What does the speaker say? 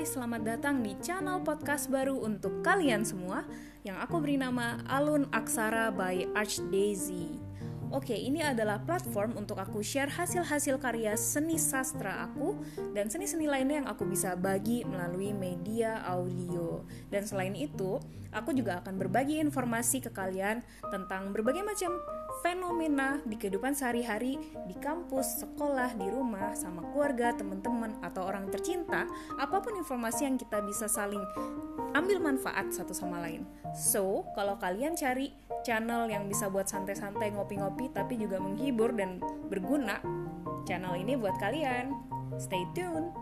Hai, selamat datang di channel podcast baru untuk kalian semua yang aku beri nama Alun Aksara by Archdaisy. Oke, ini adalah platform untuk aku share hasil-hasil karya seni sastra aku dan seni-seni lainnya yang aku bisa bagi melalui media audio. Dan selain itu, aku juga akan berbagi informasi ke kalian tentang berbagai macam fenomena di kehidupan sehari-hari di kampus, sekolah, di rumah, sama keluarga, teman-teman, atau orang tercinta, apa pun informasi yang kita bisa saling ambil manfaat satu sama lain. So, kalau kalian cari channel yang bisa buat santai-santai ngopi-ngopi tapi juga menghibur dan berguna, channel ini buat kalian. Stay tuned.